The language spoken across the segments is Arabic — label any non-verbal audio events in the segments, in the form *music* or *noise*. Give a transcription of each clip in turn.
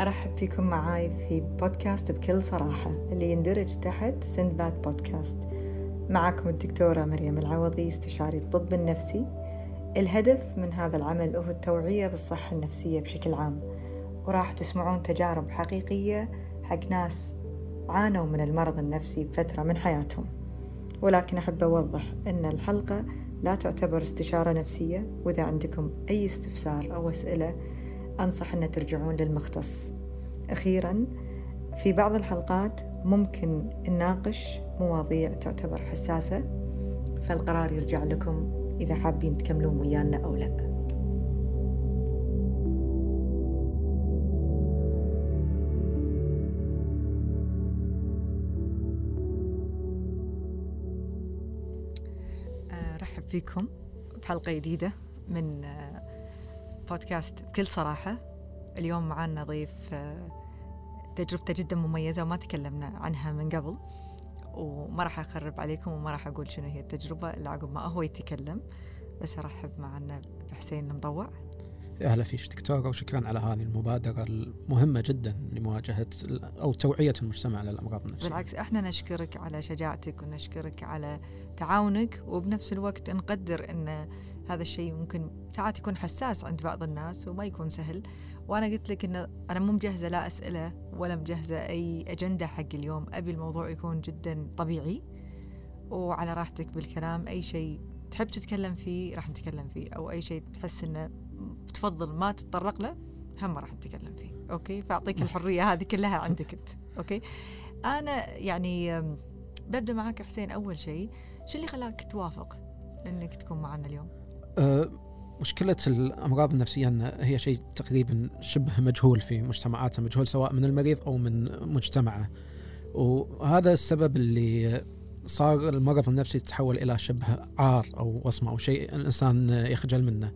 أرحب فيكم معاي في بودكاست بكل صراحة اللي يندرج تحت سندباد بودكاست معكم الدكتورة مريم العوضي استشاري الطب النفسي. الهدف من هذا العمل هو التوعية بالصحة النفسية بشكل عام وراح تسمعون تجارب حقيقية حق ناس عانوا من المرض النفسي بفترة من حياتهم. ولكن أحب أوضح أن الحلقة لا تعتبر استشارة نفسية وإذا عندكم أي استفسار أو أسئلة أنصح أن ترجعون للمختص. أخيرا في بعض الحلقات ممكن نناقش مواضيع تعتبر حساسة فالقرار يرجع لكم إذا حابين تكملون ويانا أو لا. أرحب فيكم بحلقة جديدة من بودكاست بكل صراحة. اليوم معنا ضيف تجربته جدا مميزة وما تكلمنا عنها من قبل وما راح أخرب عليكم وما راح أقول شنو هي التجربة إلا عقب ما هو يتكلم. بس أرحب معنا بحسين المضوع أهلا فيك دكتوره وشكرا على هذه المبادرة المهمة جدا لمواجهة أو توعية المجتمع للامراض النفسية. بالعكس إحنا نشكرك على شجاعتك ونشكرك على تعاونك وبنفس الوقت نقدر إن هذا الشيء ممكن ساعات يكون حساس عند بعض الناس وما يكون سهل. وأنا قلت لك ان أنا مو مجهزة لا أسئلة ولا مجهزة أي أجندة حق اليوم. أبي الموضوع يكون جدا طبيعي وعلى راحتك بالكلام. أي شيء تحب تتكلم فيه راح نتكلم فيه أو أي شيء تحس إنه تفضل ما تتطرق له هم راح نتكلم فيه. أوكي؟ فأعطيك الحرية هذه كلها *laughs* عندك أنت. أوكي؟ أنا يعني ببدأ معك حسين أول شيء شو اللي خلاك توافق إنك تكون معنا اليوم؟ مشكلة الأمراض النفسية هي شيء تقريبا شبه مجهول في مجتمعاتنا مجهول سواء من المريض أو من مجتمعه. وهذا السبب اللي صار المرض النفسي يتحول إلى شبه عار أو وصمة أو شيء الإنسان يخجل منه.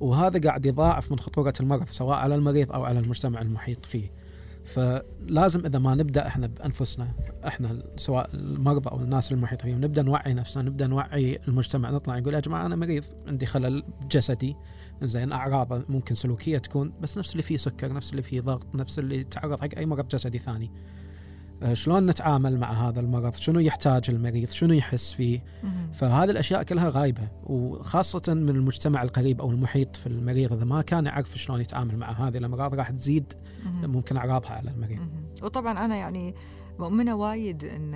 وهذا قاعد يضاعف من خطورة المرض سواء على المريض أو على المجتمع المحيط فيه. فلازم إذا ما نبدأ إحنا بأنفسنا إحنا سواء المرضى أو الناس المحيطة فيهم نبدأ نوعي نفسنا نبدأ نوعي المجتمع نطلع نقول يا جماعة أنا مريض عندي خلل جسدي زين أعراض ممكن سلوكية تكون بس نفس اللي فيه سكر نفس اللي فيه ضغط نفس اللي يتعرض حق أي مرض جسدي ثاني. شلون نتعامل مع هذا المرض شنو يحتاج المريض؟ شنو يحس فيه؟ فهذه الأشياء كلها غايبة وخاصة من المجتمع القريب أو المحيط في المريض. إذا ما كان يعرف شلون يتعامل مع هذه الأمراض راح تزيد ممكن أعراضها على المريض. وطبعا أنا يعني مؤمنة وايد أن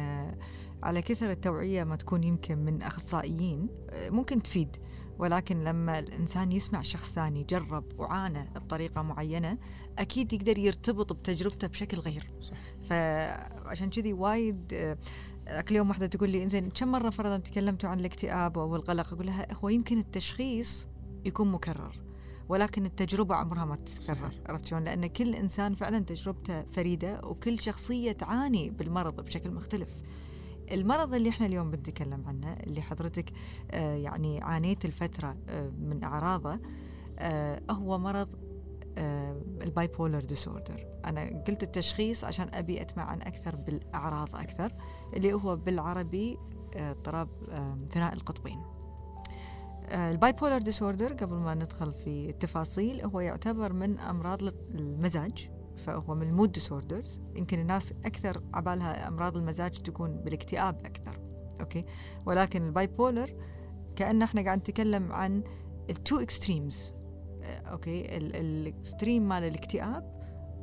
على كثر التوعية ما تكون يمكن من أخصائيين آه، ممكن تفيد. ولكن لما الإنسان يسمع شخص ثاني جرب وعانى بطريقة معينة أكيد يقدر يرتبط بتجربته بشكل غير. صح. فعشان كذي وايد ذاك اليوم واحدة تقول لي إنزين كم مرة فرضا تكلمتوا عن الاكتئاب أو القلق؟ أقول لها هو يمكن التشخيص يكون مكرر ولكن التجربة عمرها ما تتكرر. عرفت شلون؟ لأن كل إنسان فعلا تجربته فريدة وكل شخصية تعاني بالمرض بشكل مختلف. المرض اللي إحنا اليوم بنتكلم عنه اللي حضرتك آه يعني عانيت الفترة آه من أعراضه آه هو مرض ال bipolar disorder أنا قلت التشخيص عشان أبي أتمعن أكثر بالأعراض أكثر اللي هو بالعربي آه، اضطراب ثنائي القطبين. ال bipolar disorder قبل ما ندخل في التفاصيل هو يعتبر من أمراض المزاج فهو من ال mood disorders يمكن الناس أكثر عبالها أمراض المزاج تكون بالاكتئاب أكثر okay؟ ولكن ال bipolar كأن إحنا قاعد نتكلم عن ال two extremes okay ال extreme مال الاكتئاب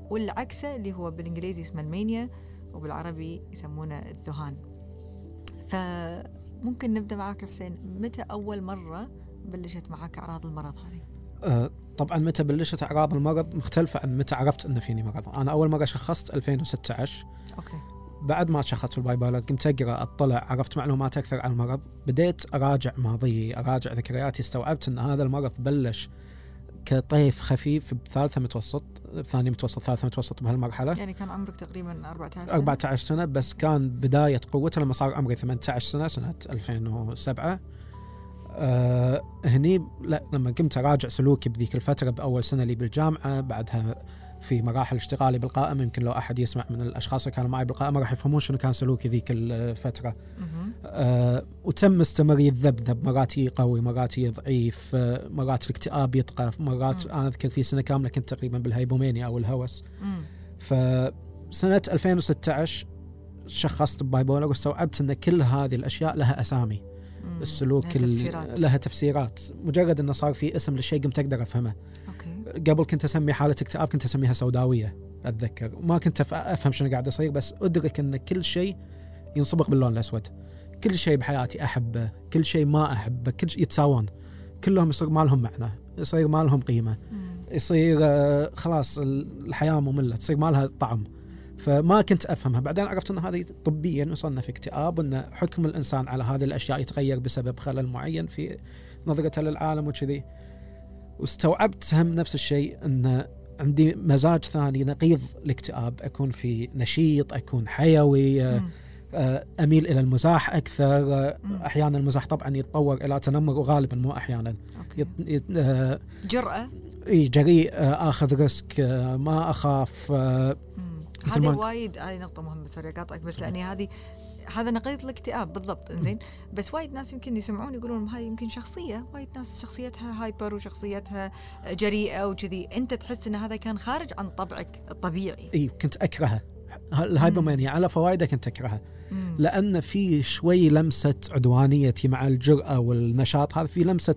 والعكسة اللي هو بالإنجليزي اسمه ال mania وبالعربي يسمونه الذهان. فممكن نبدأ معك حسين متى أول مرة بلشت معك أعراض المرض هذه؟ أه طبعا متى بلشت أعراض المرض مختلفة عن متى عرفت ان فيني مرض. أنا أول مرة شخصت 2016 okay. بعد ما شخصت في ال bipolar قمت أقرأ أطلع عرفت معلومات أكثر عن المرض. بديت أراجع ماضيي أراجع ذكرياتي استوعبت إن هذا المرض بلش كطيف خفيف بثالثة متوسط بثاني متوسط ثالثة متوسط بهالمرحلة. يعني كان عمرك تقريبا 14 سنة؟ 14 سنة بس كان بداية قوته لما صار عمري 18 سنة سنة 2007 أه هني لا لما قمت أراجع سلوكي بذيك الفترة بأول سنة لي بالجامعة بعدها في مراحل اشتغالي بالقائمة يمكن لو أحد يسمع من الأشخاص اللي كانوا معي بالقائمة راح يفهمون شنو كان سلوكي ذيك الفترة. أه وتم استمر يتذبذب مرات يقوي مرات ضعيف أه مرات الاكتئاب يطغى مرات مم. أنا أذكر في سنة كاملة كنت تقريبا بالهيبومينيا أو الهوس مم. فسنه 2016 شخصت ببايبولر واستوعبت أن كل هذه الأشياء لها أسامي مم. السلوك لها تفسيرات. لها تفسيرات مجرد انه صار في اسم للشيء قمت أقدر أفهمه قبل كنت أسمي حالة اكتئاب كنت أسميها سوداوية أتذكر. ما كنت أفهم شنو قاعد يصير بس أدرك إن كل شيء ينصبغ باللون الأسود. كل شيء بحياتي أحبه كل شيء ما أحبه كل شيء يتساوون. كلهم يصير ما لهم معنى يصير ما لهم قيمه. يصير آه، خلاص الحياة مملة تصير ما لها طعم. فما كنت أفهمها. بعدين عرفت إن هذه طبيا وصلنا في اكتئاب وإن حكم الإنسان على هذه الأشياء يتغير بسبب خلل معين في نظرته للعالم وكذي. واستوعبت هم نفس الشيء إن عندي مزاج ثاني نقيض الاكتئاب أكون في نشيط أكون حيوي آه، أميل إلى المزاح أكثر آه، مم. أحيانا المزاح طبعا يتطور إلى تنمر وغالبا مو يت... يت... آه، جرأة؟ إي جريء آخذ risk ما أخاف هذه وايد هذه نقطة مهمة sorry أقاطعك بس لأني هذه هذا نقيض الاكتئاب بالضبط إنزين. بس وايد ناس يمكن يسمعون يقولون هاي يمكن شخصية وايد ناس شخصيتها hyper وشخصيتها جريئة وكذي. أنت تحس إن هذا كان خارج عن طبعك الطبيعي. إي كنت اكرهها ال hypomania على فوائده كنت اكرهها. لأن في شوي لمسة عدوانيتي مع الجرأة والنشاط هذا في لمسة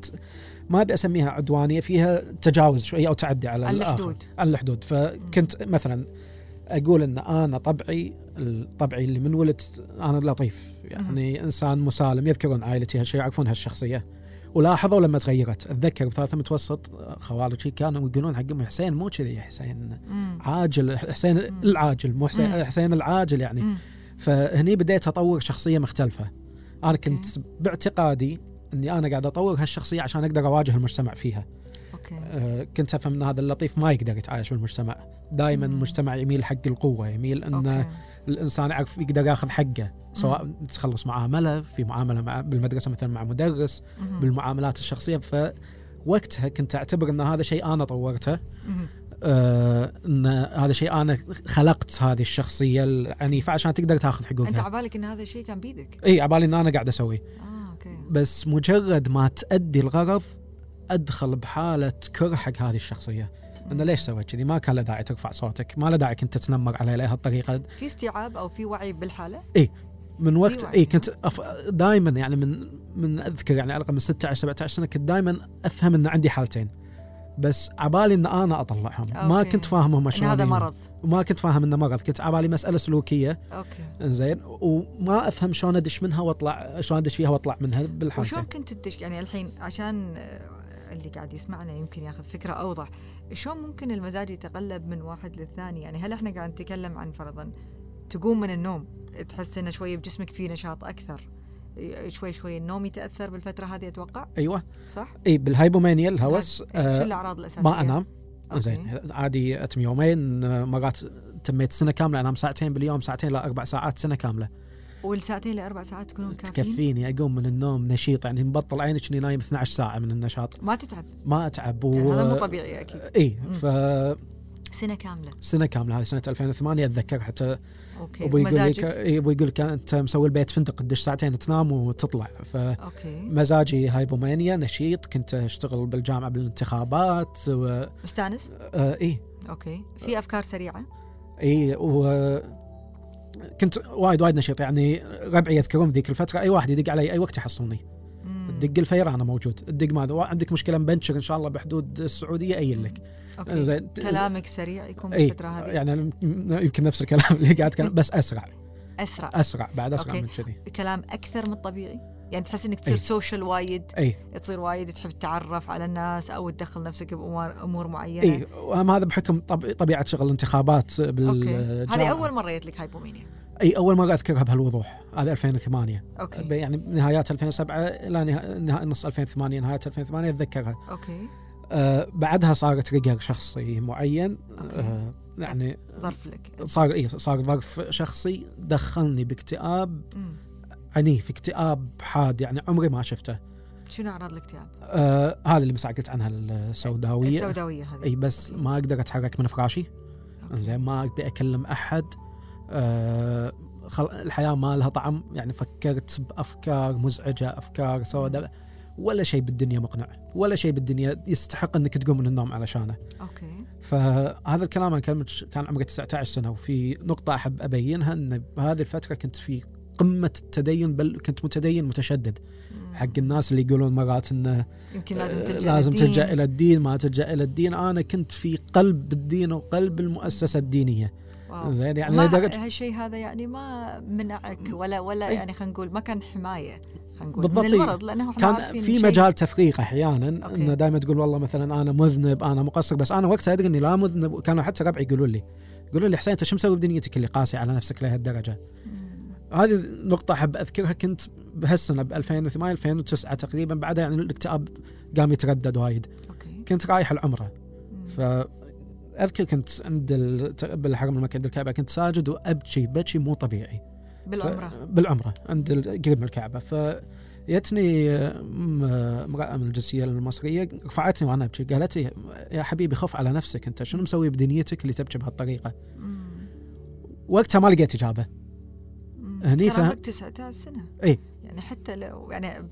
ما أبي أسميها عدوانية فيها تجاوز شوي أو تعدي على على الآخر. الحدود. على الحدود. فكنت مثلا أقول إن أنا طبعي طبعي اللي من ولدت أنا لطيف يعني إنسان مسالم يذكرون عائلتي هالشيء يعرفون هالشخصية ولاحظوا لما تغيرت أتذكر بثالثه متوسط خوالجي كانوا يقولون حق امي حسين مو كذي حسين. عاجل حسين. العاجل مو. حسين حسين العاجل يعني. فهني بديت أطور شخصية مختلفة أنا كنت باعتقادي إني أنا قاعد أطور هالشخصية عشان أقدر أواجه المجتمع فيها okay أه كنت أفهم إن هذا اللطيف ما يقدر يتعايش بالمجتمع دائما. المجتمع يميل حق القوة يميل ان okay الإنسان يعرف يقدر ياخذ حقه سواء تخلص معاملة في معاملة مع بالمدرسة مثلا مع مدرس مم. بالمعاملات الشخصية. فوقتها كنت أعتبر إن هذا شيء أنا طورته. آه إن هذا شيء أنا خلقت هذه الشخصية العنيفه عشان تقدر تاخذ أنت حقوقها عبالك إن هذا الشيء كان بيدك؟ إي عبالي إن أنا قاعد أسويه. آه okay. بس مجرد ما تأدي الغرض أدخل بحالة كره حق هذه الشخصية. إنه ليش سويت كذي؟ ما كان له داعي ترفع صوتك ما له داعي كنت تتنمر علي لهالطريقه في استيعاب أو في وعي بالحالة؟ من وقت. اي كنت أف... دائما يعني من من أذكر يعني على من 16 17 سنة كنت دائما أفهم إن عندي حالتين. بس عبالي إن أنا أطلعهم. ما okay. كنت فاهم هم إن شلون هذا. مرض. وما كنت فاهم إنه مرض. كنت عبالي مسألة سلوكية. أوكي. زين وما أفهم شلون أدش منها واطلع شلون أدش فيها وأطلع منها بالحالتين. وشلون كنت تدش؟ يعني الحين عشان اللي قاعد يسمعنا يمكن ياخذ فكرة أوضح. شلون ممكن المزاج يتقلب من واحد للثاني يعني هل إحنا قاعد نتكلم عن فرضا تقوم من النوم تحس إنه شوي بجسمك فيه نشاط أكثر شوي شوي النوم يتأثر بالفترة هذه أتوقع أيوه صح؟ إي بال hypomania الهوس شو آه الاعراض الأساسية؟ ما أنام. زين عادي أتم يومين آه، مرات تميت سنة كاملة أنام ساعتين باليوم ساعتين لا أربع ساعات سنة كاملة والساعتين لاربع ساعات تكونون كافيين؟ تكفيني أقوم من النوم نشيط يعني مبطل عيني اني نايم 12 ساعة من النشاط ما تتعب ما أتعب هذا مو طبيعي أكيد إي. فسنه سنة كاملة كاملة هذه سنة 2008 أتذكر حتى أوكي أبوي يقول؟ إي، أبوي يقول لك أنت مسوي البيت فندق تدش ساعتين تنام وتطلع ف مزاجي hypomania نشيط كنت أشتغل بالجامعة بالانتخابات و... مستانس؟ آه إي أوكي في أفكار سريعة؟ إي و كنت وايد وايد نشيط يعني ربعي يذكرون ذيك الفترة أي واحد يدق علي أي وقت يحصلني. مم. تدق الفير أنا موجود. تدق ماذا؟ عندك مشكلة مبنشر إن شاء الله بحدود السعودية أين لك. زين كلامك سريع يكون اي بالفترة هذه. يعني يمكن نفس الكلام اللي قاعد أتكلم بس أسرع. أسرع. أسرع بعد أسرع أوكي. من كذي. كلام أكثر من الطبيعي يعني تحس إنك تصير. social وايد أي. تصير وايد تحب تتعرف على الناس أو تدخل نفسك بأمور أمور معينة. أي وهم هذا بحكم طب... طبيعة شغل الانتخابات أوكي. بالجامعة هذه أول مرة جت لك hypomania. أي أول مرة أذكرها بهالوضوح. هذا 2008 أوكي. يعني نهايات 2007 إلى. نها... نص 2008 نهاية 2008 أتذكرها. أوكي. آه بعدها صار trigger شخصي معين. أوكي. آه يعني ظرف لك. صار إي صار ظرف شخصي دخلني باكتئاب. مم. عنيف اكتئاب حاد يعني عمري ما شفته. شنو أعراض الاكتئاب؟ آه هذا اللي مساء قلت عنها السوداوية. السوداوية هذه. إي بس. ما أقدر أتحرك من فراشي. زين ما ابي أكلم أحد. آه خل... الحياة ما لها طعم. يعني فكرت بأفكار مزعجة أفكار سوداء. ولا شيء بالدنيا مقنع. ولا شيء بالدنيا يستحق إنك تقوم من النوم علشانه. أوكي. فهذا الكلام أنا كان عمري 19 سنة. وفي نقطة أحب أبينها إن بهذه الفترة كنت في قمة التدين بل كنت متدين متشدد. حق الناس اللي يقولون مرات إنه يمكن لازم آه، تلجا لازم للدين. تلجأ إلى الدين ما تلجأ إلى الدين أنا كنت في قلب الدين وقلب المؤسسة الدينية. زين يعني لدرجه هالشيء هذا يعني ما منعك ولا ولا إيه. يعني خلينا نقول ما كان حماية خلينا نقول بالضبط، من إيه. المرض لأنه كان في مجال تفريق أحيانا أوكي. انه دائما تقول والله مثلا أنا مذنب أنا مقصر بس أنا وقتها أدري إني لا مذنب كانوا حتى ربعي يقولوا لي يقولوا لي حسين أنت شو مسوي بدنيتك اللي قاسي على نفسك لهالدرجة. هذه نقطة أحب أذكرها. كنت بهالسنة ب 2008 2009 تقريبا بعدها يعني الاكتئاب قام يتردد وايد. أوكي. كنت رايح العمرة. مم. فأذكر كنت عند ال... بالحرم المكي عند الكعبة كنت ساجد وأبكي بكي مو طبيعي. بالعمره ف... بالعمرة. عند قريب من الكعبة. فجتني امرأة من الجنسية المصرية رفعتني وأنا أبكي. قالت لي يا حبيبي خف على نفسك أنت. شنو مسوي بدنيتك اللي تبكي بهالطريقة؟ مم. وقتها ما لقيت إجابة. مم. هني فهم- عمرك 19 سنة إيه. يعني حتى لو يعني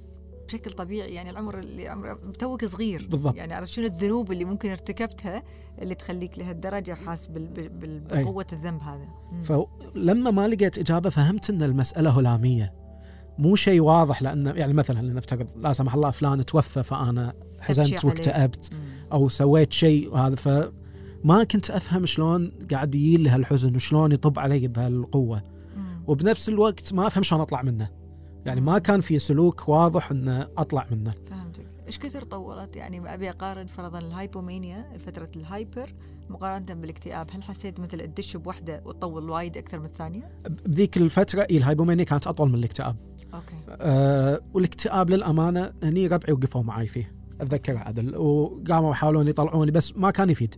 بشكل طبيعي يعني العمر اللي عمره توك صغير بالضبط. يعني عرفت شنو الذنوب اللي ممكن ارتكبتها اللي تخليك لهالدرجة حاس أي. بقوة الذنب هذا. فلما ما لقيت إجابة فهمت إن المسألة هلامية مو شيء واضح لأن يعني مثلا لنفترض لا سمح الله فلان توفى فأنا حزنت. واكتئبت. أو سويت شيء وهذا فما كنت أفهم شلون قاعد يجي لي هالحزن وشلون يطب علي بهالقوة. وبنفس الوقت ما افهم شلون أطلع منه. يعني ما كان في سلوك واضح ان أطلع منه. فهمتك. إيش كثر طولت؟ يعني أبي أقارن فرضا ال hypomania فترة ال hyper مقارنة بالاكتئاب. هل حسيت مثل تدش بوحدة وتطول وايد أكثر من الثانية؟ بذيك الفترة ال hypomania كانت أطول من الاكتئاب. أوكي. أه والاكتئاب للأمانة هني ربعي وقفوا معي فيه. اتذكر عدل. وقاموا يحاولون يطلعوني بس ما كان يفيد.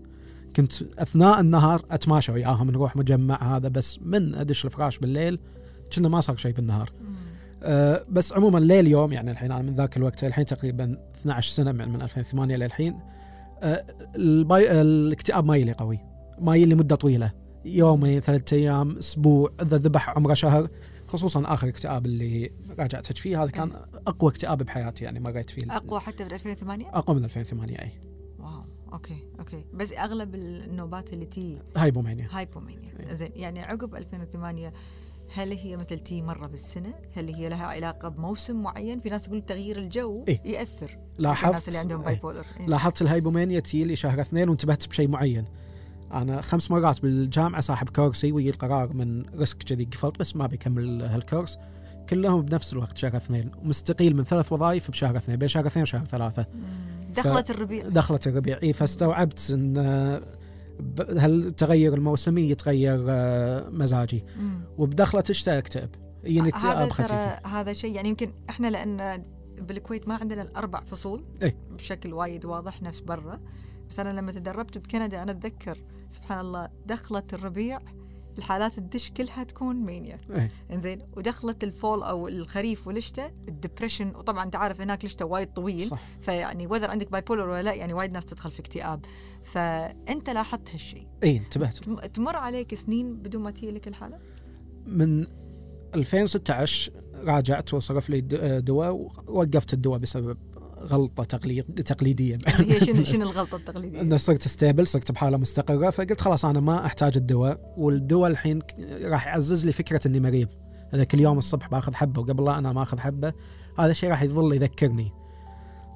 كنت أثناء النهار أتماشى وياهم نروح مجمع هذا بس من أدش الفراش بالليل كنا ما صار شيء بالنهار. أه بس عموما ليل يوم يعني الحين أنا من ذاك الوقت الحين تقريبا 12 سنة من من 2008 للحين أه. الاكتئاب ما يلي قوي ما يلي مدة طويلة. يومين ثلاثة أيام أسبوع إذا ذبح عمره شهر خصوصا آخر اكتئاب اللي راجعتك فيه هذا كان أقوى اكتئاب بحياتي يعني مريت فيه. أقوى حتى بال 2008 أقوى من 2008 إي. أوكي أوكي بس أغلب النوبات اللي تي hypomania hypomania إيه. زين يعني عقب 2008 هل هي مثل تي مرة بالسنة؟ هل هي لها علاقة بموسم معين؟ في ناس يقول تغيير الجو إيه. يأثر لاحظت الناس اللي عندهم bi إيه. polar لاحظت ال hypomania تي لي شهر اثنين وانتبهت بشيء معين أنا خمس مرات بالجامعة ساحب كورسي ويجي القرار من ريسك كذي قفلت بس ما بيكمل هالكورس كلهم بنفس الوقت شهر اثنين ومستقيل من ثلاث وظائف بشهر اثنين بين شهر اثنين وشهر ثلاثة دخلت الربيع. دخلت الربيع. إيه فاستوعبت إن آه، هالتغير الموسمي؟ يتغير آه، مزاجي. مم. وبدخلة الشتاء أكتئب. هذا اكتئاب خفيف. هذا شيء يعني يمكن إحنا لأن بالكويت ما عندنا الأربع فصول إيه. بشكل وايد واضح نفس برا. بس أنا لما تدربت بكندا أنا أتذكر سبحان الله دخلت الربيع الحالات اللي تدش كلها تكون mania إيه. إنزين ودخلت ال fall أو الخريف والشتاء ال depression وطبعا أنت عارف هناك الشتاء وايد طويل. صح. فيعني whether عندك bipolar ولا لا يعني وايد ناس تدخل في اكتئاب. فأنت لاحظت هالشيء اي انتبهت. تم- تمر عليك سنين بدون ما تجي لك الحالة؟ من 2016 راجعت وصرف لي د- دواء ووقفت الدواء بسبب غلطة تقليد تقليدية. هي شنو *laughs* شنو الغلطة التقليدية؟ أن صرت stable صرت بحالة مستقرة فقلت خلاص أنا ما أحتاج الدواء والدواء الحين راح يعزز لي فكرة إني مريض. إذا كل يوم الصبح باخذ حبة وقبل لا أنا ما آخذ حبة هذا الشيء راح يظل يذكرني.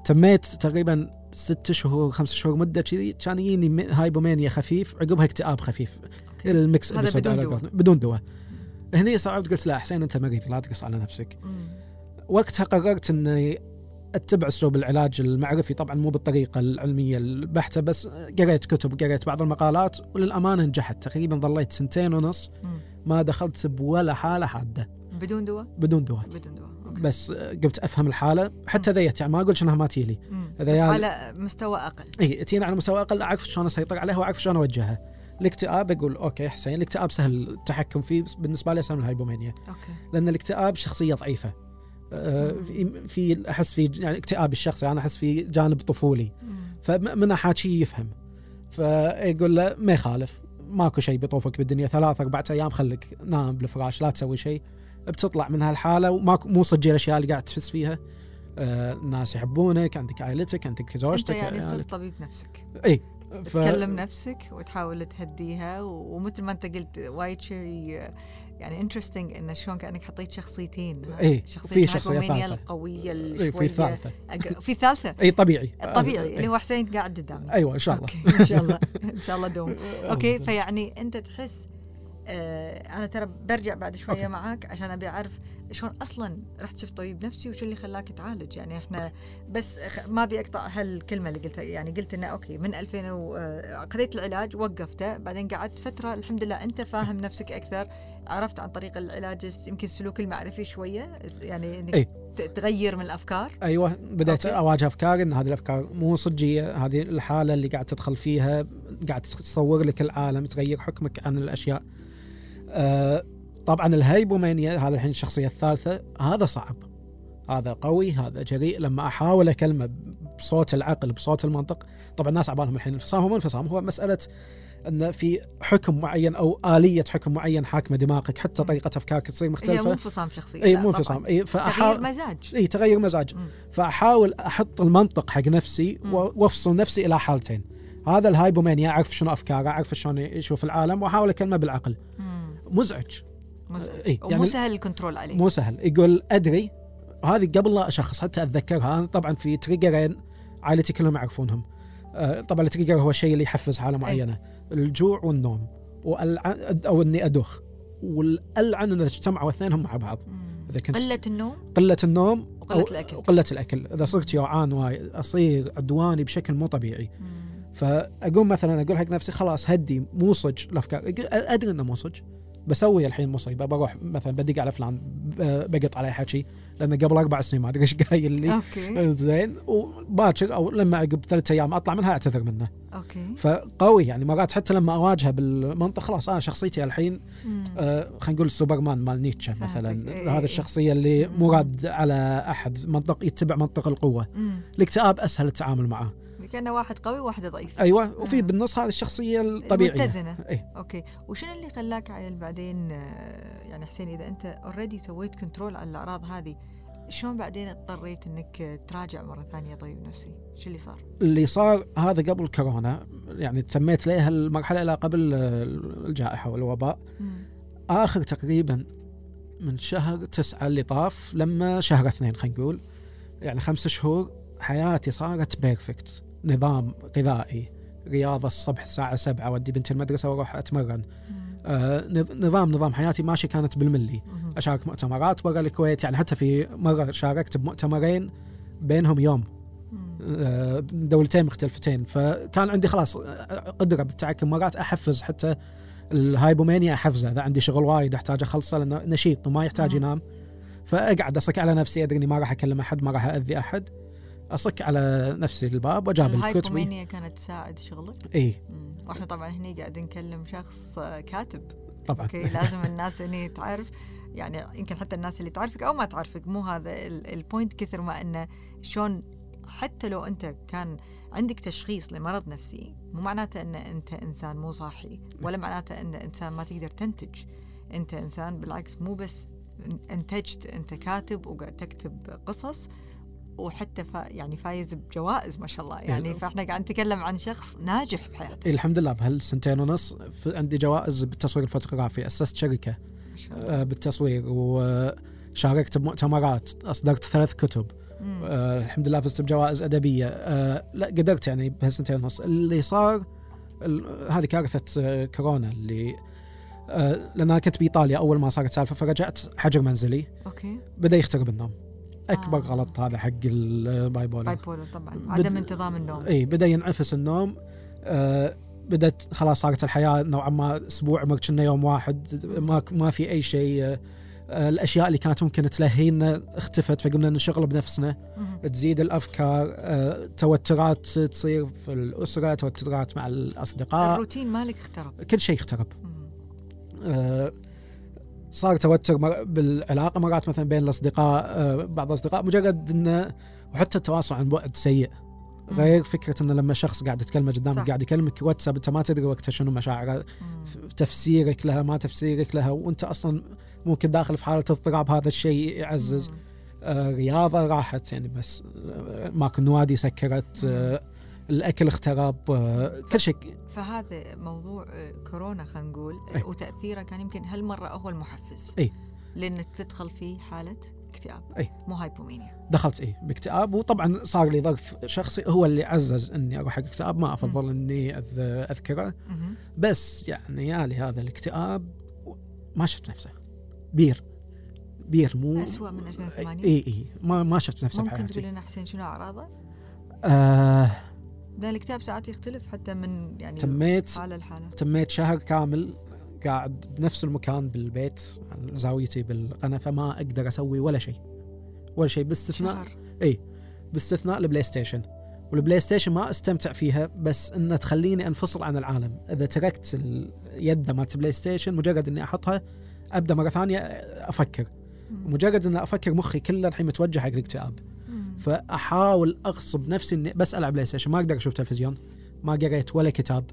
تميت تقريبا ست شهور خمس شهور مدة كذي كان يجيني hypomania خفيف عقبها اكتئاب خفيف. أوكي. ال mix هذا بدون دواء. بدون دواء. هني صعبت قلت لا حسين أنت مريض لا تقص على نفسك. مم. وقتها قررت إني أتبع أسلوب العلاج المعرفي طبعا مو بالطريقة العلمية البحتة بس قريت كتب قريت بعض المقالات وللأمانة نجحت. تقريبا ظليت سنتين ونص. ما دخلت بولا حالة حادة. بدون دواء؟ بدون دواء. بدون دواء أوكي. بس قمت أفهم الحالة. حتى إذا يت يعني ما أقول إنها ما بس يا- على مستوى أقل. إي تجيني على مستوى أقل أعرف شلون أسيطر عليها وأعرف شلون أوجهها. الاكتئاب أقول أوكي حسين الاكتئاب سهل التحكم فيه بالنسبة لي أسهل من ال hypomania أوكي. لأن الاكتئاب شخصية ضعيفة. في أحس في يعني اكتئاب الشخصي أنا أحس في جانب طفولي. فمن أحاكيه يفهم. فيقول له ما يخالف. ماكو شيء بيطوفك بالدنيا. ثلاث أربع أيام خليك نام بالفراش لا تسوي شيء بتطلع من هالحالة وماكو مو صدق الاشياء اللي قاعد تحس فيها. آه الناس يحبونك عندك عائلتك عندك أنت زوجتك يعني عيالك. صرت طبيب نفسك. إي ف... تكلم نفسك وتحاول تهديها ومثل ما أنت قلت وايد شيء يعني interesting انه شلون كأنك حطيت شخصيتين إيه، شخصية ال hypomania ثالثة. القوية اللي في ثالثة. في ثالثة؟ اي طبيعي. الطبيعي إيه. اللي هو حسين قاعد قدامي. أيوه إن شاء الله. إن شاء الله. إن شاء الله دوم. *laughs* أوكي فيعني أنت تحس آه أنا ترى برجع بعد شوية أوكي. معاك عشان أبي أعرف شلون أصلا رحت شفت طبيب نفسي وشو اللي خلاك تعالج. يعني إحنا بس خ- ما أبي أقطع هالكلمة اللي قلتها. يعني قلت إنه أوكي من 2000 و- آه، العلاج وقفته. بعدين قعدت فترة الحمد لله أنت فاهم نفسك أكثر. عرفت عن طريق العلاج يمكن السلوك المعرفي شوية يعني إنك. ت- تغير من الأفكار. أيوه بديت أوكي. أواجه افكاري إن هذه الأفكار مو صجية. هذه الحالة اللي قاعد تدخل فيها قاعد تصور لك العالم تغير حكمك عن الأشياء. آه طبعا ال hypomania هذا الحين الشخصية الثالثة هذا صعب. هذا قوي هذا جريء. لما أحاول أكلمه بصوت العقل بصوت المنطق طبعا الناس عبالهم الحين انفصام هو مو انفصام هو مسألة إن في حكم معين أو آلية حكم معين حاكمة دماغك حتى طريقة أفكارك تصير هي مو مختلفة. انفصام شخصية اي مو. انفصام. اي تغيير فاحاول مزاج. اي تغير مزاج. مم. فأحاول أحط المنطق حق نفسي وأفصل نفسي إلى حالتين. هذا الهايبومانيا أعرف شنو أفكاره أعرف شلون يشوف العالم وأحاول أكلمه بالعقل. مم. مزعج. مزعج. إيه، ومو يعني- سهل ال control عليه. مو سهل. يقول أدري هذه قبل لا أشخص حتى اتذكرها أنا طبعا في triggerين عائلتي كلهم يعرفونهم. آه، طبعا ال trigger هو الشيء اللي يحفز حالة معينة. الجوع والنوم والعن أو إني ادخ والألعن ان اجتمعوا اثنينهم مع بعض. إذا كنت قلة النوم؟ قلة النوم وقلة أو- الأكل. وقله الأكل. إذا صرت جوعان وايد أصير عدواني بشكل مو طبيعي. مم. فأقوم مثلا أقول حق نفسي خلاص هدي مو صج الافكار أدري إنه مو صج بسوي الحين مصيبة. بروح مثلا بدق على فلان بقط عليه حكي لأنه قبل أربع سنين ما أدري إيش قايل لي. أوكي. زين. وباكر أو لما عقب ثلاث أيام أطلع منها أعتذر منه. أوكي. فقوي يعني مرات حتى لما أواجهه بالمنطق خلاص أنا شخصيتي الحين. آه خلينا نقول سوبرمان مال نيتشه. مثلا. إيه، هذا إيه. الشخصية اللي مو راد على أحد منطق يتبع منطق القوة. مم. الاكتئاب أسهل التعامل معه. كأنه واحد قوي وواحد ضعيف أيوه وفي آه. بالنص هذه الشخصية الطبيعية المتزنة إيه أوكي وشنو اللي خلاك عيل بعدين آه، يعني حسين إذا أنت already سويت control على الأعراض هذه شلون بعدين اضطريت إنك تراجع مرة ثانية طبيب نفسي؟ شو اللي صار؟ اللي صار هذا قبل كورونا يعني تسميت لها المرحلة إلى قبل الجائحة والوباء مم. آخر تقريبا من شهر تسعة اللي طاف لما شهر اثنين خلينا نقول يعني خمس شهور حياتي صارت perfect نظام غذائي رياضة الصبح الساعة سبعة ودي بنتي المدرسة وأروح أتمرن مم. آه نظ- نظام نظام حياتي ماشي كانت بالملي مم. أشارك مؤتمرات برا الكويت يعني حتى في مرة شاركت بمؤتمرين بينهم يوم. آه، دولتين مختلفتين فكان عندي خلاص آه، قدرة بالتحكم مرات أحفز حتى ال hypomania أحفزه إذا عندي شغل وايد أحتاج أخلصه لأنه نشيط وما يحتاج. ينام فأقعد أصك على نفسي أدري إني ما راح أكلم أحد ما راح أذي أحد أصك على نفسي الباب وجاب كتبي ال hypomania كانت تساعد شغلك؟ إي. وإحنا طبعا هني قاعد نكلم شخص آه، كاتب. طبعا. أوكي لازم الناس هني تعرف يعني يمكن حتى الناس اللي تعرفك أو ما تعرفك مو هذا ال- ال point كثر ما إنه شلون حتى لو أنت كان عندك تشخيص لمرض نفسي مو معناته إن أنت إنسان مو صاحي ولا معناته إن إنسان ما تقدر تنتج. أنت إنسان بالعكس مو بس انتجت أنت كاتب وقاعد تكتب قصص وحتى فا يعني فايز بجوائز ما شاء الله. يعني إيه. فاحنا قاعد نتكلم عن شخص ناجح بحياته. الحمد لله بهالسنتين ونص عندي جوائز بالتصوير الفوتوغرافي. أسست شركة آه، بالتصوير وشاركت بمؤتمرات أصدرت ثلاث كتب. آه الحمد لله فزت بجوائز أدبية. آه لا قدرت يعني بهالسنتين ونص. اللي صار هذه كارثة آه كورونا اللي آه لأن أنا كنت بإيطاليا أول ما صارت سالفة فرجعت حجر منزلي. أوكي. بدأ يخترب النوم أكبر آه. غلط هذا حق ال bipolar bipolar طبعا. عدم انتظام النوم. اي بدأ ينعفس النوم. آه بدت خلاص صارت الحياة نوعا ما أسبوع عمر كنا يوم واحد ما ما في أي شيء. آه آه الأشياء اللي كانت ممكن تلهينا اختفت فقمنا نشغل بنفسنا. تزيد الأفكار آه، توترات تصير في الأسرة توترات مع الأصدقاء. الروتين مالك اخترب. كل شيء اخترب. آه، صار توتر بالعلاقة مرات مثلا بين الأصدقاء آه، بعض الأصدقاء مجرد إنه وحتى التواصل عن بعد سيء. غير فكرة إنه لما شخص قاعد يتكلم قدامك صح. قاعد يكلمك واتساب أنت ما تدري وقتها شنو مشاعره تفسيرك لها ما تفسيرك لها وأنت أصلا ممكن داخل في حالة اضطراب هذا الشيء يعزز. آه رياضة راحت يعني بس آه ماكو نوادي سكرت آه الأكل اخترب آه كل شيء. فهذا موضوع آه، كورونا خلينا نقول أي. وتأثيره كان يمكن هالمرة هو المحفز. أي. لانك تدخل في حالة اكتئاب. أي. مو hypomania. دخلت إيه باكتئاب. وطبعا صار لي ظرف شخصي هو اللي عزز إني أروح حق اكتئاب ما أفضل إني أذ- أذكره. مهم. بس يعني يالي هذا الاكتئاب ما شفت نفسه. بير. بير مو أسوأ من 2008 اي اي ما ما شفت نفسه ممكن تقول لنا حسين شنو أعراضه؟ آه لأن الاكتئاب ساعات يختلف حتى من يعني تميت حالة لحالة. تميت شهر كامل قاعد بنفس المكان بالبيت عن زاويتي بالقنفه ما أقدر أسوي ولا شيء. ولا شيء باستثناء شهر. باستثناء البلاي ستيشن. والبلاي ستيشن ما أستمتع فيها بس انها تخليني أنفصل عن العالم. إذا تركت اليد مالت البلاي ستيشن مجرد إني أحطها أبدأ مرة ثانية أفكر. مجرد إني أفكر مخي كله الحين متوجه حق الاكتئاب. فأحاول أغصب نفسي إني بس ألعب بلاي ستيشن. ما أقدر أشوف تلفزيون. ما قريت ولا كتاب.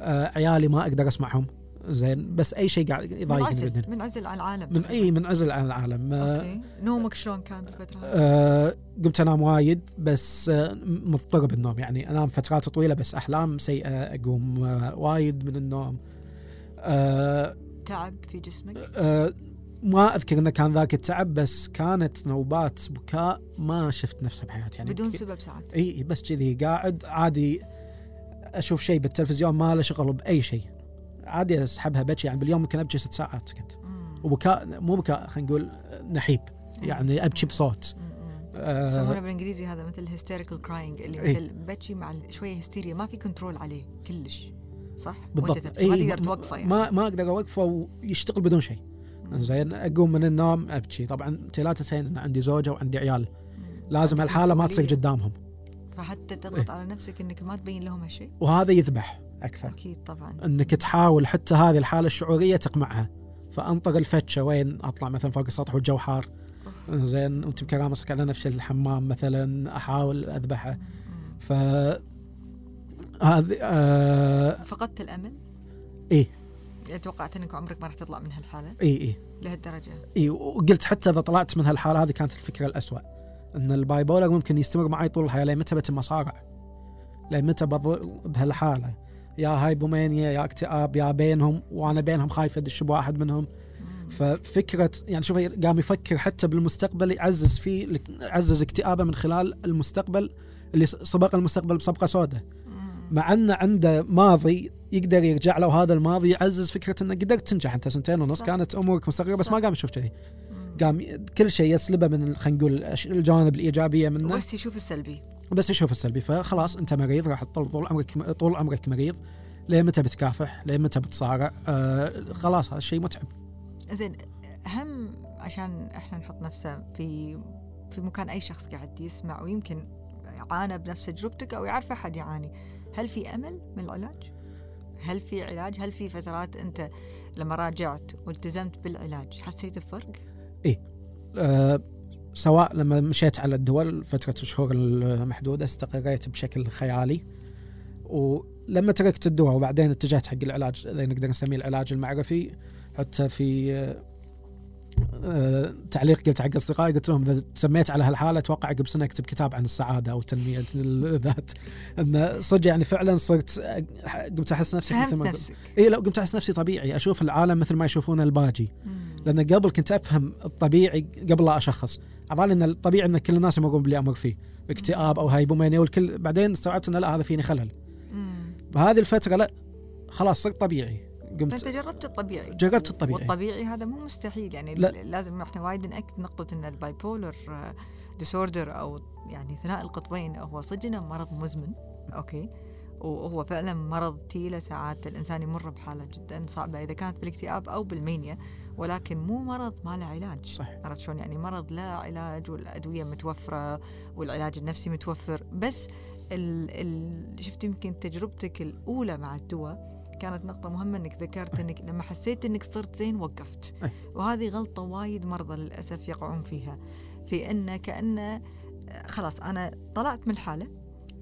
آه عيالي ما أقدر أسمعهم. زين بس أي شيء قاعد يضايقني منعزل منعزل عن العالم. من إي منعزل عن العالم. آه أوكي. نومك شلون كان بالفترة؟ آه قمت أنام وايد بس آه مضطرب النوم يعني أنام فترات طويلة بس أحلام سيئة. أقوم آه وايد من النوم. آه تعب في جسمك؟ آه ما أذكر انه كان ذاك التعب بس كانت نوبات بكاء ما شفت نفسها بحياتي يعني بدون سبب ساعات إي بس كذي قاعد عادي أشوف شيء بالتلفزيون ما له شغل بأي شيء عادي أسحبها بكي يعني باليوم ممكن أبكي ست ساعات كنت. وبكاء مو بكاء خلينا نقول نحيب يعني أبكي بصوت. آه يسمونه بالإنجليزي هذا مثل hysterical crying اللي إيه. مثل بكي مع شوية هستيريا ما في control عليه كلش صح؟ بالضبط ما تقدر توقفه يعني ما ما أقدر أوقفه ويشتغل بدون شيء. زين أقوم من النوم أبكي طبعا أنت لا تنسين إن عندي زوجة وعندي عيال. لازم هالحالة ما تصير. قدامهم فحتى تضغط إيه. على نفسك إنك ما تبين لهم هالشيء وهذا يذبح أكثر أكيد طبعا إنك تحاول حتى هذه الحالة الشعورية تقمعها فانطر الفتشة وين أطلع مثلا فوق السطح والجو حار. زين وأنت بكرامتك على نفس الحمام مثلا أحاول أذبحه. ف هذه آه فقدت الأمل؟ إيه. يعني توقعت إنك عمرك ما راح تطلع من هالحالة؟ إي إي. لهالدرجة؟ إي وقلت حتى إذا طلعت من هالحالة هذه كانت الفكرة الأسوأ. إن ال bipolar ممكن يستمر معي طول الحياة لين متى بتم أصارع لين متى بظل بهالحالة؟ يا hypomania يا اكتئاب يا بينهم وأنا بينهم خايف أدش بواحد منهم. ففكرة يعني شوف قام يفكر حتى بالمستقبل يعزز فيه يعزز اكتئابه من خلال المستقبل اللي سبق المستقبل بسبقه سوداء. مع إنه عنده ماضي يقدر يرجع له وهذا الماضي يعزز فكرة إنه قدرت تنجح. أنت سنتين ونص صح. كانت أمورك مستقرة بس صح. ما قام يشوف كذي. قام كل شيء يسلبه من خلينا نقول الجوانب الإيجابية منه. بس يشوف السلبي. بس يشوف السلبي. فخلاص أنت مريض راح تظل طول عمرك طول عمرك مريض. لين متى بتكافح؟ لين متى بتصارع؟ آه خلاص هذا الشيء متعب. زين أهم عشان إحنا نحط نفسه في في مكان أي شخص قاعد يسمع ويمكن عانى بنفس تجربتك أو يعرف أحد يعاني. هل في أمل من العلاج؟ هل في علاج؟ هل في فترات أنت لما راجعت والتزمت بالعلاج حسيت بفرق؟ آه سواء لما مشيت على الدول فترة الشهور المحدودة استقريت بشكل خيالي ولما تركت الدواء وبعدين اتجهت حق العلاج اللي نقدر نسميه العلاج المعرفي حتى في آه، تعليق قلت حق أصدقائي قلت لهم إذا سميت على هالحالة أتوقع قبل سنة اكتب كتاب عن السعادة أو تنميه الذات. ان صدق يعني فعلا صرت أ- قمت أحس نفسي مثل ما اي لا قمت أحس نفسي طبيعي. أشوف العالم مثل ما يشوفون الباجي. لأن قبل كنت أفهم الطبيعي قبل لا أشخص. عبالي إن الطبيعي إن كل الناس يمرون باللي أمر فيه. اكتئاب أو هايبومانيا والكل بعدين استوعبت انه لا هذا فيني خلل. بهذه الفترة لا خلاص صرت طبيعي. فأنت قمت جربت الطبيعي. جربت الطبيعي. والطبيعي هذا مو مستحيل يعني لا. لازم إحنا وايد نأكد نقطة إن ال bipolar disorder أو يعني ثنائي القطبين هو صدقنا مرض مزمن أوكي؟ وهو فعلا مرض تي له ساعات الإنسان يمر بحالة جدا صعبة إذا كانت بالاكتئاب أو بال mania ولكن مو مرض ما له علاج. صح عرفت شلون؟ يعني مرض له علاج والأدوية متوفرة والعلاج النفسي متوفر بس ال ال شفت يمكن تجربتك الأولى مع الدواء كانت نقطة مهمة إنك ذكرت إنك لما حسيت إنك صرت زين وقفت. وهذه غلطة وايد مرضى للأسف يقعون فيها. في انه كانه خلاص أنا طلعت من الحالة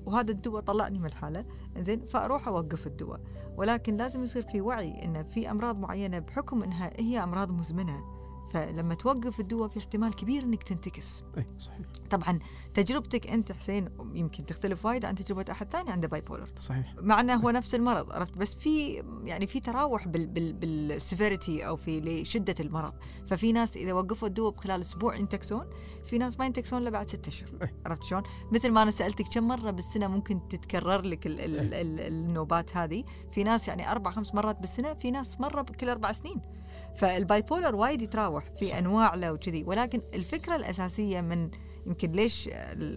وهذا الدواء طلعني من الحالة زين فأروح أوقف الدواء. ولكن لازم يصير في وعي إن في أمراض معينة بحكم إنها هي أمراض مزمنة. فلما توقف الدواء في احتمال كبير إنك تنتكس. اي صحيح. طبعا تجربتك أنت حسين يمكن تختلف وايد عن تجربة أحد ثاني عنده bipolar صحيح. مع انه هو نفس المرض عرفت؟ بس في يعني في تراوح بال بال بال severity أو في لشدة المرض. ففي ناس إذا وقفوا الدواء بخلال أسبوع ينتكسون في ناس ما ينتكسون إلا بعد ستة أشهر. إيه. عرفت شلون؟ مثل ما أنا سألتك كم مرة بالسنة ممكن تتكرر لك ال ال ال ال النوبات هذه؟ في ناس يعني أربع خمس مرات بالسنة في ناس مرة كل أربع سنين. فال bipolar وايد يتراوح في صح. أنواع له وكذي ولكن الفكرة الأساسية من يمكن ليش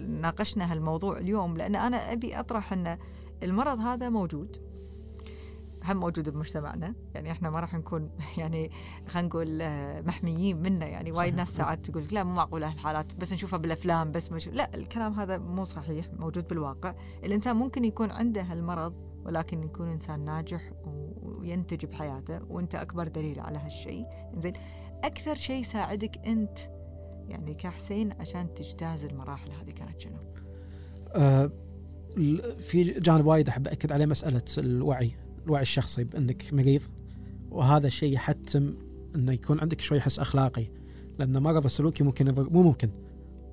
ناقشنا هالموضوع اليوم لأن أنا أبي أطرح إن المرض هذا موجود. هم موجود بمجتمعنا. يعني إحنا ما راح نكون *laughs* يعني خلينا نقول آه، محميين منه. يعني وايد. ناس ساعات تقول لا مو معقوله هالحالات. بس نشوفها بالأفلام بس مش لا الكلام هذا مو صحيح موجود بالواقع. الإنسان ممكن يكون عنده هالمرض ولكن يكون إنسان ناجح وينتج بحياته وأنت أكبر دليل على هالشيء. زين أكثر شيء يساعدك أنت يعني كحسين عشان تجتاز المراحل هذه كانت شنو؟ آه في جانب وايد أحب اكد عليه مسألة الوعي الوعي الشخصي بأنك مريض وهذا الشيء يحتم إنه يكون عندك شوي حس أخلاقي لأن مرض السلوكي ممكن يضر مو ممكن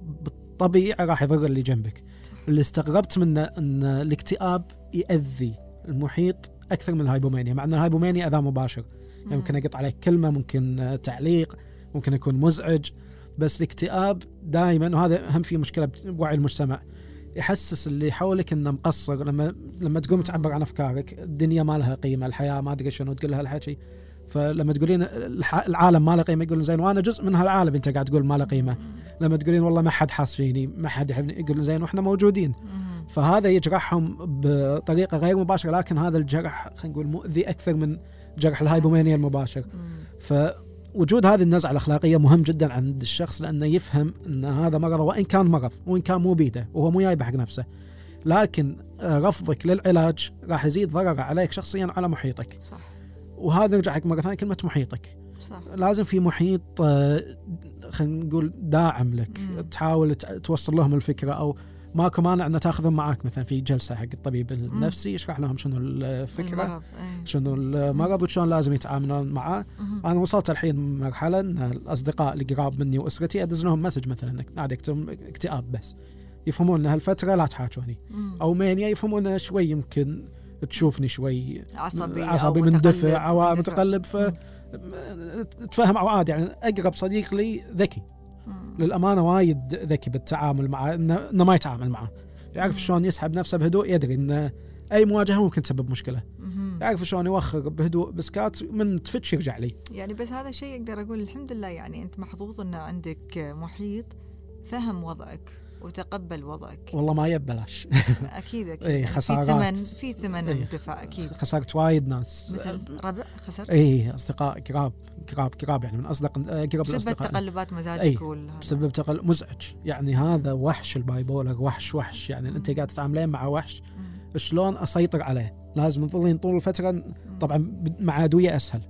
بالطبيعه راح يضر اللي جنبك. اللي استغربت منه إن الاكتئاب يأذي المحيط أكثر من الهايبومانيا مع إن الهايبومانيا اذى مباشر. يعني ممكن اقط عليك كلمة ممكن آه، تعليق ممكن يكون مزعج بس الاكتئاب دائما وهذا هم في مشكلة بوعي المجتمع. يحسس اللي حولك إنه مقصر لما لما تقوم تعبر عن أفكارك الدنيا ما لها قيمة الحياة ما أدري شنو تقول لها الحكي. فلما تقولين العالم ما له قيمة يقول زين وأنا جزء من هالعالم أنت قاعد تقول ما له قيمة. لما تقولين والله ما حد حاس فيني ما حد يحبني يقول زين وإحنا موجودين. فهذا يجرحهم بطريقة غير مباشرة لكن هذا الجرح خلينا نقول مؤذي أكثر من جرح الهايبومانيا المباشر. فوجود هذه النزعة الأخلاقية مهم جدا عند الشخص لأنه يفهم أن هذا مرض وإن كان مرض وإن كان مو بيده وهو مو جايبه حق نفسه. لكن رفضك للعلاج راح يزيد ضرره عليك شخصيا على محيطك. صح. وهذا يرجع حق مرة ثانية كلمة محيطك. صح. لازم في محيط آه، خلينا نقول داعم لك. مم. تحاول توصل لهم الفكرة أو ماكو مانع ان تاخذهم معاك مثلا في جلسة حق الطبيب النفسي يشرح لهم شنو الفكرة المرض إيه. شنو المرض وشلون لازم يتعاملون معاه. أنا وصلت الحين مرحلة إن الأصدقاء اللي قراب مني وأسرتي ادز لهم مسج مثلا اكتب اكتئاب بس يفهمون إن هالفترة لا تحاجوني. أو مانيا يفهمون شوي يمكن تشوفني شوي عصبي عصبي مندفع أو. متقلب ف تفهم أو عادي يعني أقرب صديق لي ذكي. للأمانة وايد ذكي بالتعامل معه انه إنه ما يتعامل معه يعرف. شلون يسحب نفسه بهدوء يدري ان أي مواجهة ممكن تسبب مشكلة. يعرف شلون يوخر بهدوء بسكات من تفتش يرجع لي يعني بس هذا الشيء أقدر أقول الحمد لله يعني أنت محظوظ ان عندك محيط فهم وضعك وتقبل وضعك والله ما يب بلاش *laughs* أكيد أكيد إيه، يعني في خسارات. ثمن في ثمن إيه. الدفاع أكيد خسرت وايد ناس مثل ربع خسرت اي أصدقاء قراب قراب قراب يعني من أصدق آه، قرب بسبب الأصدقاء تقلبات مزاجك إيه. بسبب تقلب مزاجك يعني هذا وحش ال bipolar وحش وحش يعني أنت قاعد تتعاملين مع وحش. شلون أسيطر عليه لازم تظلين طول الفترة. طبعا مع ادويه أسهل.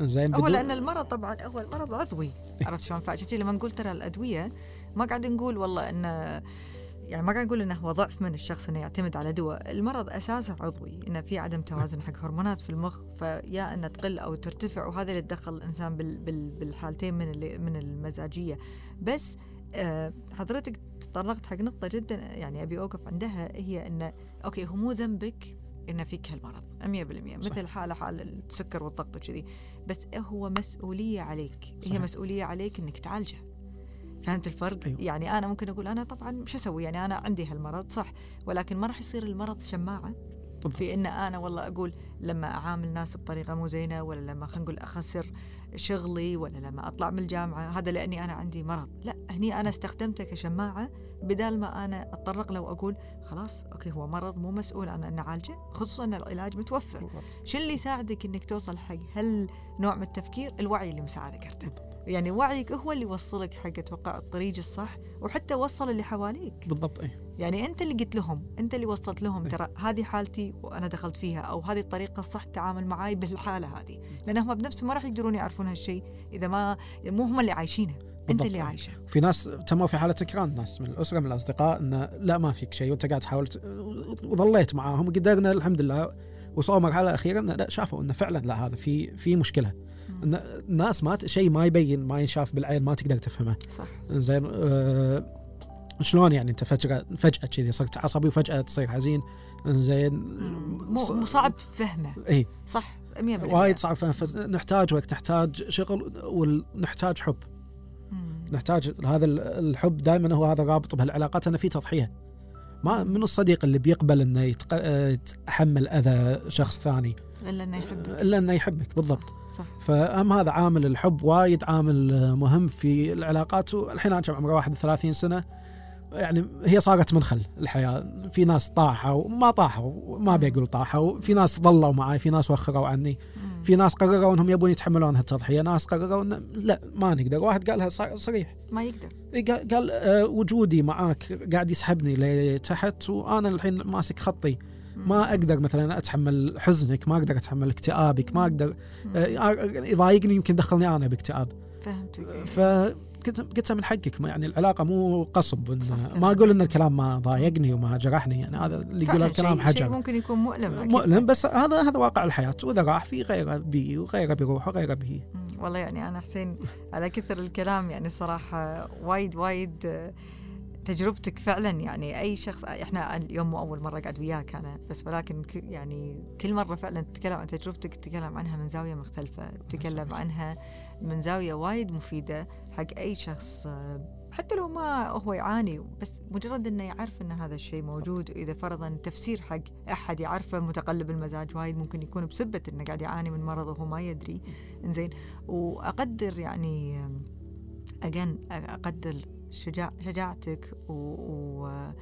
زين هو لأن المرض طبعا هو المرض عضوي إيه. عرفت شلون فعشان لما نقول ترى الأدوية ما قاعد نقول والله انه يعني ما قاعد نقول انه هو ضعف من الشخص إنه يعتمد على دواء، المرض أساسه عضوي، إنه في عدم توازن حق هرمونات في المخ فيا إنها تقل أو ترتفع وهذا اللي تدخل الإنسان بال بال بالحالتين من من المزاجية، بس آه حضرتك تطرقت حق نقطة جدا يعني أبي أوقف عندها هي انه أوكي هو مو ذنبك ان فيك هالمرض 100% صح. مثل حاله حال السكر والضغط وكذي. بس هو مسؤولية عليك. هي صحيح. مسؤولية عليك إنك تعالجه. فهمت الفرق؟ أيوة. يعني أنا ممكن أقول أنا طبعا شو أسوي؟ يعني أنا عندي هالمرض صح ولكن ما راح يصير المرض شماعة بالضبط. في إن أنا والله أقول لما أعامل ناس بطريقة مو زينة ولا لما خلينا نقول أخسر شغلي ولا لما أطلع من الجامعة هذا لأني أنا عندي مرض، لا هني أنا استخدمته كشماعة بدال ما أنا أتطرق له وأقول خلاص أوكي هو مرض مو مسؤول عن ان نعالجه خصوصا ان العلاج متوفر. شو اللي يساعدك إنك توصل حق هالنوع من التفكير؟ الوعي اللي مساعدك ارتب. يعني وعيك هو اللي يوصلك حق أتوقع الطريق الصح وحتى وصل اللي حواليك. بالضبط اي يعني أنت اللي قلت لهم أنت اللي وصلت لهم إيه. ترى هذه حالتي وأنا دخلت فيها أو هذه الطريقة الصح التعامل معاي بالحالة هذه لأن هم بنفسهم ما راح يقدرون يعرفون هالشيء إذا ما مو هم اللي عايشينه أنت. اللي عايشه في ناس تموا في حالة تكران ناس من الأسرة من الأصدقاء انه لا ما فيك شيء وأنت قاعد تحاول وظليت معاهم وقدرنا الحمد لله وصلوا مرحلة أخيرة انه لا شافوا انه فعلا لا هذا في في مشكلة الناس ما شيء ما يبين ما ينشاف بالعين ما تقدر تفهمه. صح. زين آه شلون يعني انت فجأة فجأة كذي صرت عصبي وفجأة تصير حزين؟ زين مو صعب فهمه. إي. صح 100% وايد صعب فهم فز- نحتاج وقت نحتاج شغل ونحتاج حب. مم. نحتاج هذا ال- الحب دائما هو هذا الرابط بهالعلاقات انه في تضحية. ما من الصديق اللي بيقبل إنه آه، يتحمل أذى شخص ثاني إلا إنه يحبك. إلا إنه يحبك بالضبط. صح. فأهم هذا عامل الحب وايد عامل مهم في العلاقات. والحين أنا كم عمري 31 سنة. يعني هي صارت منخل الحياة. في ناس طاحوا وما طاحوا ما بيقول طاحوا. في ناس ظلوا معي في ناس وخروا عني. في ناس قرروا إنهم يبون يتحملون هالتضحية. ناس قرروا إن لا ما نقدر. واحد قالها صريح. ما يقدر. قال, آه، وجودي معاك قاعد يسحبني لتحت وأنا الحين ماسك خطي. ما أقدر مثلا أتحمل حزنك ما أقدر أتحمل اكتئابك ما أقدر مم. آه، يضايقني يمكن دخلني أنا باكتئاب فهمتك فقلت قلت من حقك يعني العلاقة مو قصب إن. ما أقول إن الكلام ما ضايقني وما جرحني يعني هذا اللي يقول الكلام شيء حجر ممكن يكون مؤلم أكيد. مؤلم بس هذا هذا واقع الحياة وإذا راح في غيره بي وغيره بيروح وغيره بي مم. والله يعني أنا حسين على كثر الكلام يعني صراحة وايد وايد آه، تجربتك فعلا يعني أي شخص إحنا اليوم مو أول مرة قاعد وياك أنا بس ولكن يعني كل مرة فعلا تتكلم عن تجربتك تتكلم عنها من زاوية مختلفة تتكلم عنها من زاوية وايد مفيدة حق أي شخص حتى لو ما هو يعاني بس مجرد إنه يعرف إن هذا الشيء موجود وإذا فرضا تفسير حق أحد يعرفه متقلب المزاج وايد ممكن يكون بسبة إنه قاعد يعاني من مرض وهو ما يدري. إنزين وأقدر يعني اجين أقدر شجاع شجاعتك و, و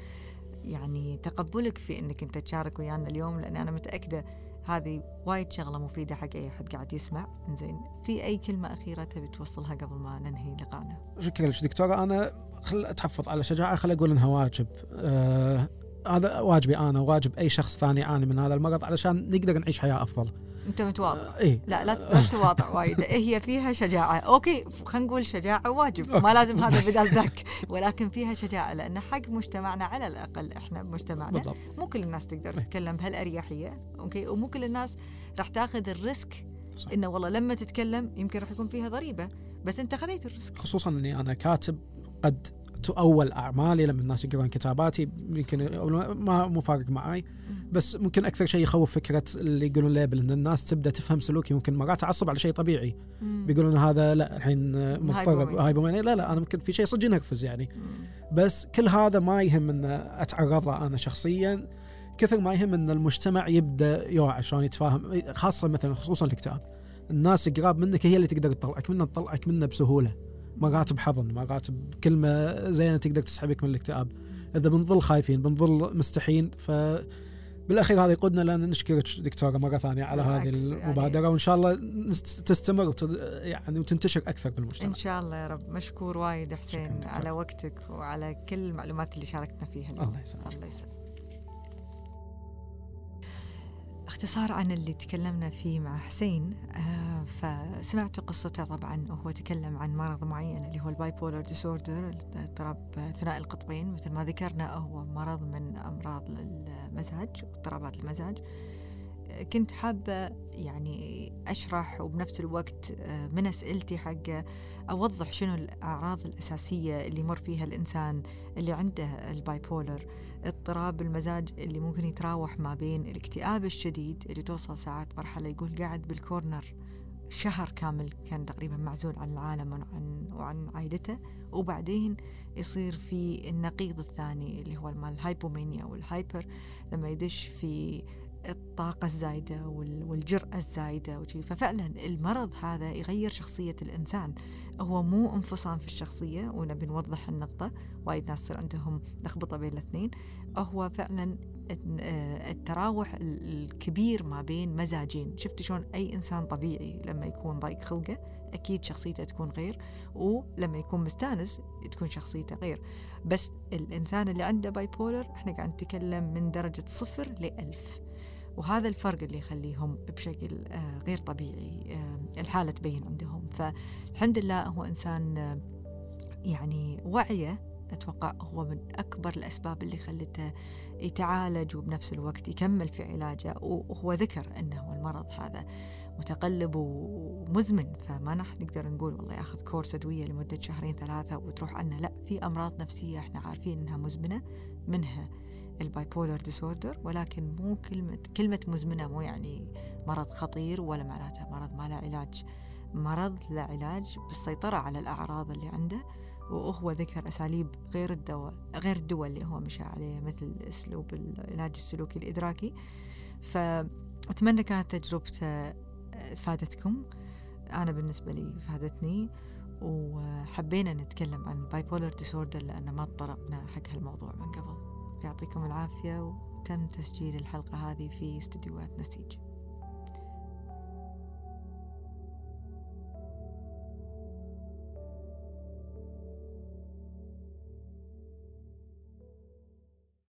يعني تقبلك في إنك أنت تشارك ويانا اليوم لأن أنا متأكدة هذه وايد شغلة مفيدة حق أي احد قاعد يسمع. زين في أي كلمة أخيرة تبي توصلها قبل ما ننهي لقائنا؟ شكرا لك دكتوره أنا خل أتحفظ على شجاعة خل أقول إنها واجب. آه هذا واجبي أنا واجب أي شخص ثاني يعاني من هذا المرض علشان نقدر نعيش حياة أفضل. أنت متواضع. إيه. لا لا تتواضع وايد. هي فيها شجاعة. أوكي خلينا نقول شجاعة واجب. ما لازم هذا بدال *laughs* ذاك. ولكن فيها شجاعة لأن حق مجتمعنا على الأقل إحنا بمجتمعنا بالضبط. مو كل الناس تقدر إيه. تتكلم بهالأريحية. أوكي؟ ومو كل الناس راح تاخذ ال risk صح. إنه والله لما تتكلم يمكن راح يكون فيها ضريبة. بس أنت خذيت ال risk. خصوصا إني أنا كاتب قد تؤول أعمالي لما الناس يقرون كتاباتي يمكن ما مو فارق معي بس ممكن أكثر شيء يخوف فكرة اللي يقولون label ان الناس تبدأ تفهم سلوكي. ممكن مرات تعصب على شيء طبيعي. بيقولون هذا لا الحين مضطرب hypomania. hypomania لا لا أنا ممكن في شيء صدق ينرفز يعني. بس كل هذا ما يهم إن أتعرض له أنا شخصيا. كثر ما يهم إن المجتمع يبدأ يوعى شلون يتفاهم خاصة مثلا خصوصا الاكتئاب الناس القراب منك هي اللي تقدر تطلعك منه تطلعك منه بسهولة. مرات بحضن مرات بكلمه زينة تقدر تسحبك من الاكتئاب. إذا بنظل خايفين بنظل مستحين ف بالأخير هذا يقودنا لأن نشكرك دكتورة مرة ثانية على هذه يعني- المبادرة وإن شاء الله تستمر وت- يعني وتنتشر أكثر بالمجتمع. إن شاء الله يا رب. مشكور وايد حسين. على وقتك وعلى كل المعلومات اللي شاركتنا فيها اليوم. الله يسلمك الله يسلمك اختصار عن اللي تكلمنا فيه مع حسين آه فسمعت قصته طبعا وهو تكلم عن مرض معين اللي هو ال bipolar disorder اضطراب ثنائي القطبين مثل ما ذكرنا هو مرض من أمراض المزاج اضطرابات المزاج. كنت حابة يعني أشرح وبنفس الوقت آه، من أسئلتي حقه أوضح شنو الأعراض الأساسية اللي يمر فيها الإنسان اللي عنده ال bipolar اضطراب المزاج اللي ممكن يتراوح ما بين الاكتئاب الشديد اللي توصل ساعات مرحلة يقول قاعد بال corner شهر كامل كان تقريبا معزول عن العالم وعن وعن عائلته وبعدين يصير في النقيض الثاني اللي هو مال ال hypomania وال hyper لما يدش في الطاقة الزايدة وال- والجرأة الزايدة وشي. ففعلا المرض هذا يغير شخصية الإنسان. هو مو انفصام في الشخصية ونبي نوضح النقطة. وايد ناس تصير عندهم لخبطة بين الاثنين. هو فعلا آه، التراوح ال- الكبير ما بين مزاجين. شفت شلون أي إنسان طبيعي لما يكون ضايق خلقه أكيد شخصيته تكون غير. ولما يكون مستانس تكون شخصيته غير. بس الإنسان اللي عنده bipolar إحنا قاعد نتكلم من درجة صفر لألف. وهذا الفرق اللي يخليهم بشكل آه، غير طبيعي آه، الحالة تبين عندهم. فالحمد لله هو إنسان آه، يعني وعيه أتوقع هو من أكبر الأسباب اللي خلته يتعالج وبنفس الوقت يكمل في علاجه وهو ذكر أنه المرض هذا متقلب ومزمن. فما راح نقدر نقول والله ياخذ course أدوية لمدة شهرين ثلاثة وتروح عنه. لا في أمراض نفسية إحنا عارفين أنها مزمنة منها. ال bipolar disorder ولكن مو كلمة كلمة مزمنة مو يعني مرض خطير ولا معناتها مرض ما له علاج. مرض له علاج بالسيطرة على الأعراض اللي عنده وهو ذكر أساليب غير الدواء غير الدواء اللي هو مشى عليه مثل أسلوب العلاج السلوكي الإدراكي. فأتمنى كانت تجربته فادتكم. أنا بالنسبة لي فادتني وحبينا نتكلم عن bipolar disorder لأن ما تطرقنا حق هالموضوع من قبل. يعطيكم العافية وتم تسجيل الحلقة هذه في استديوهات نسيج.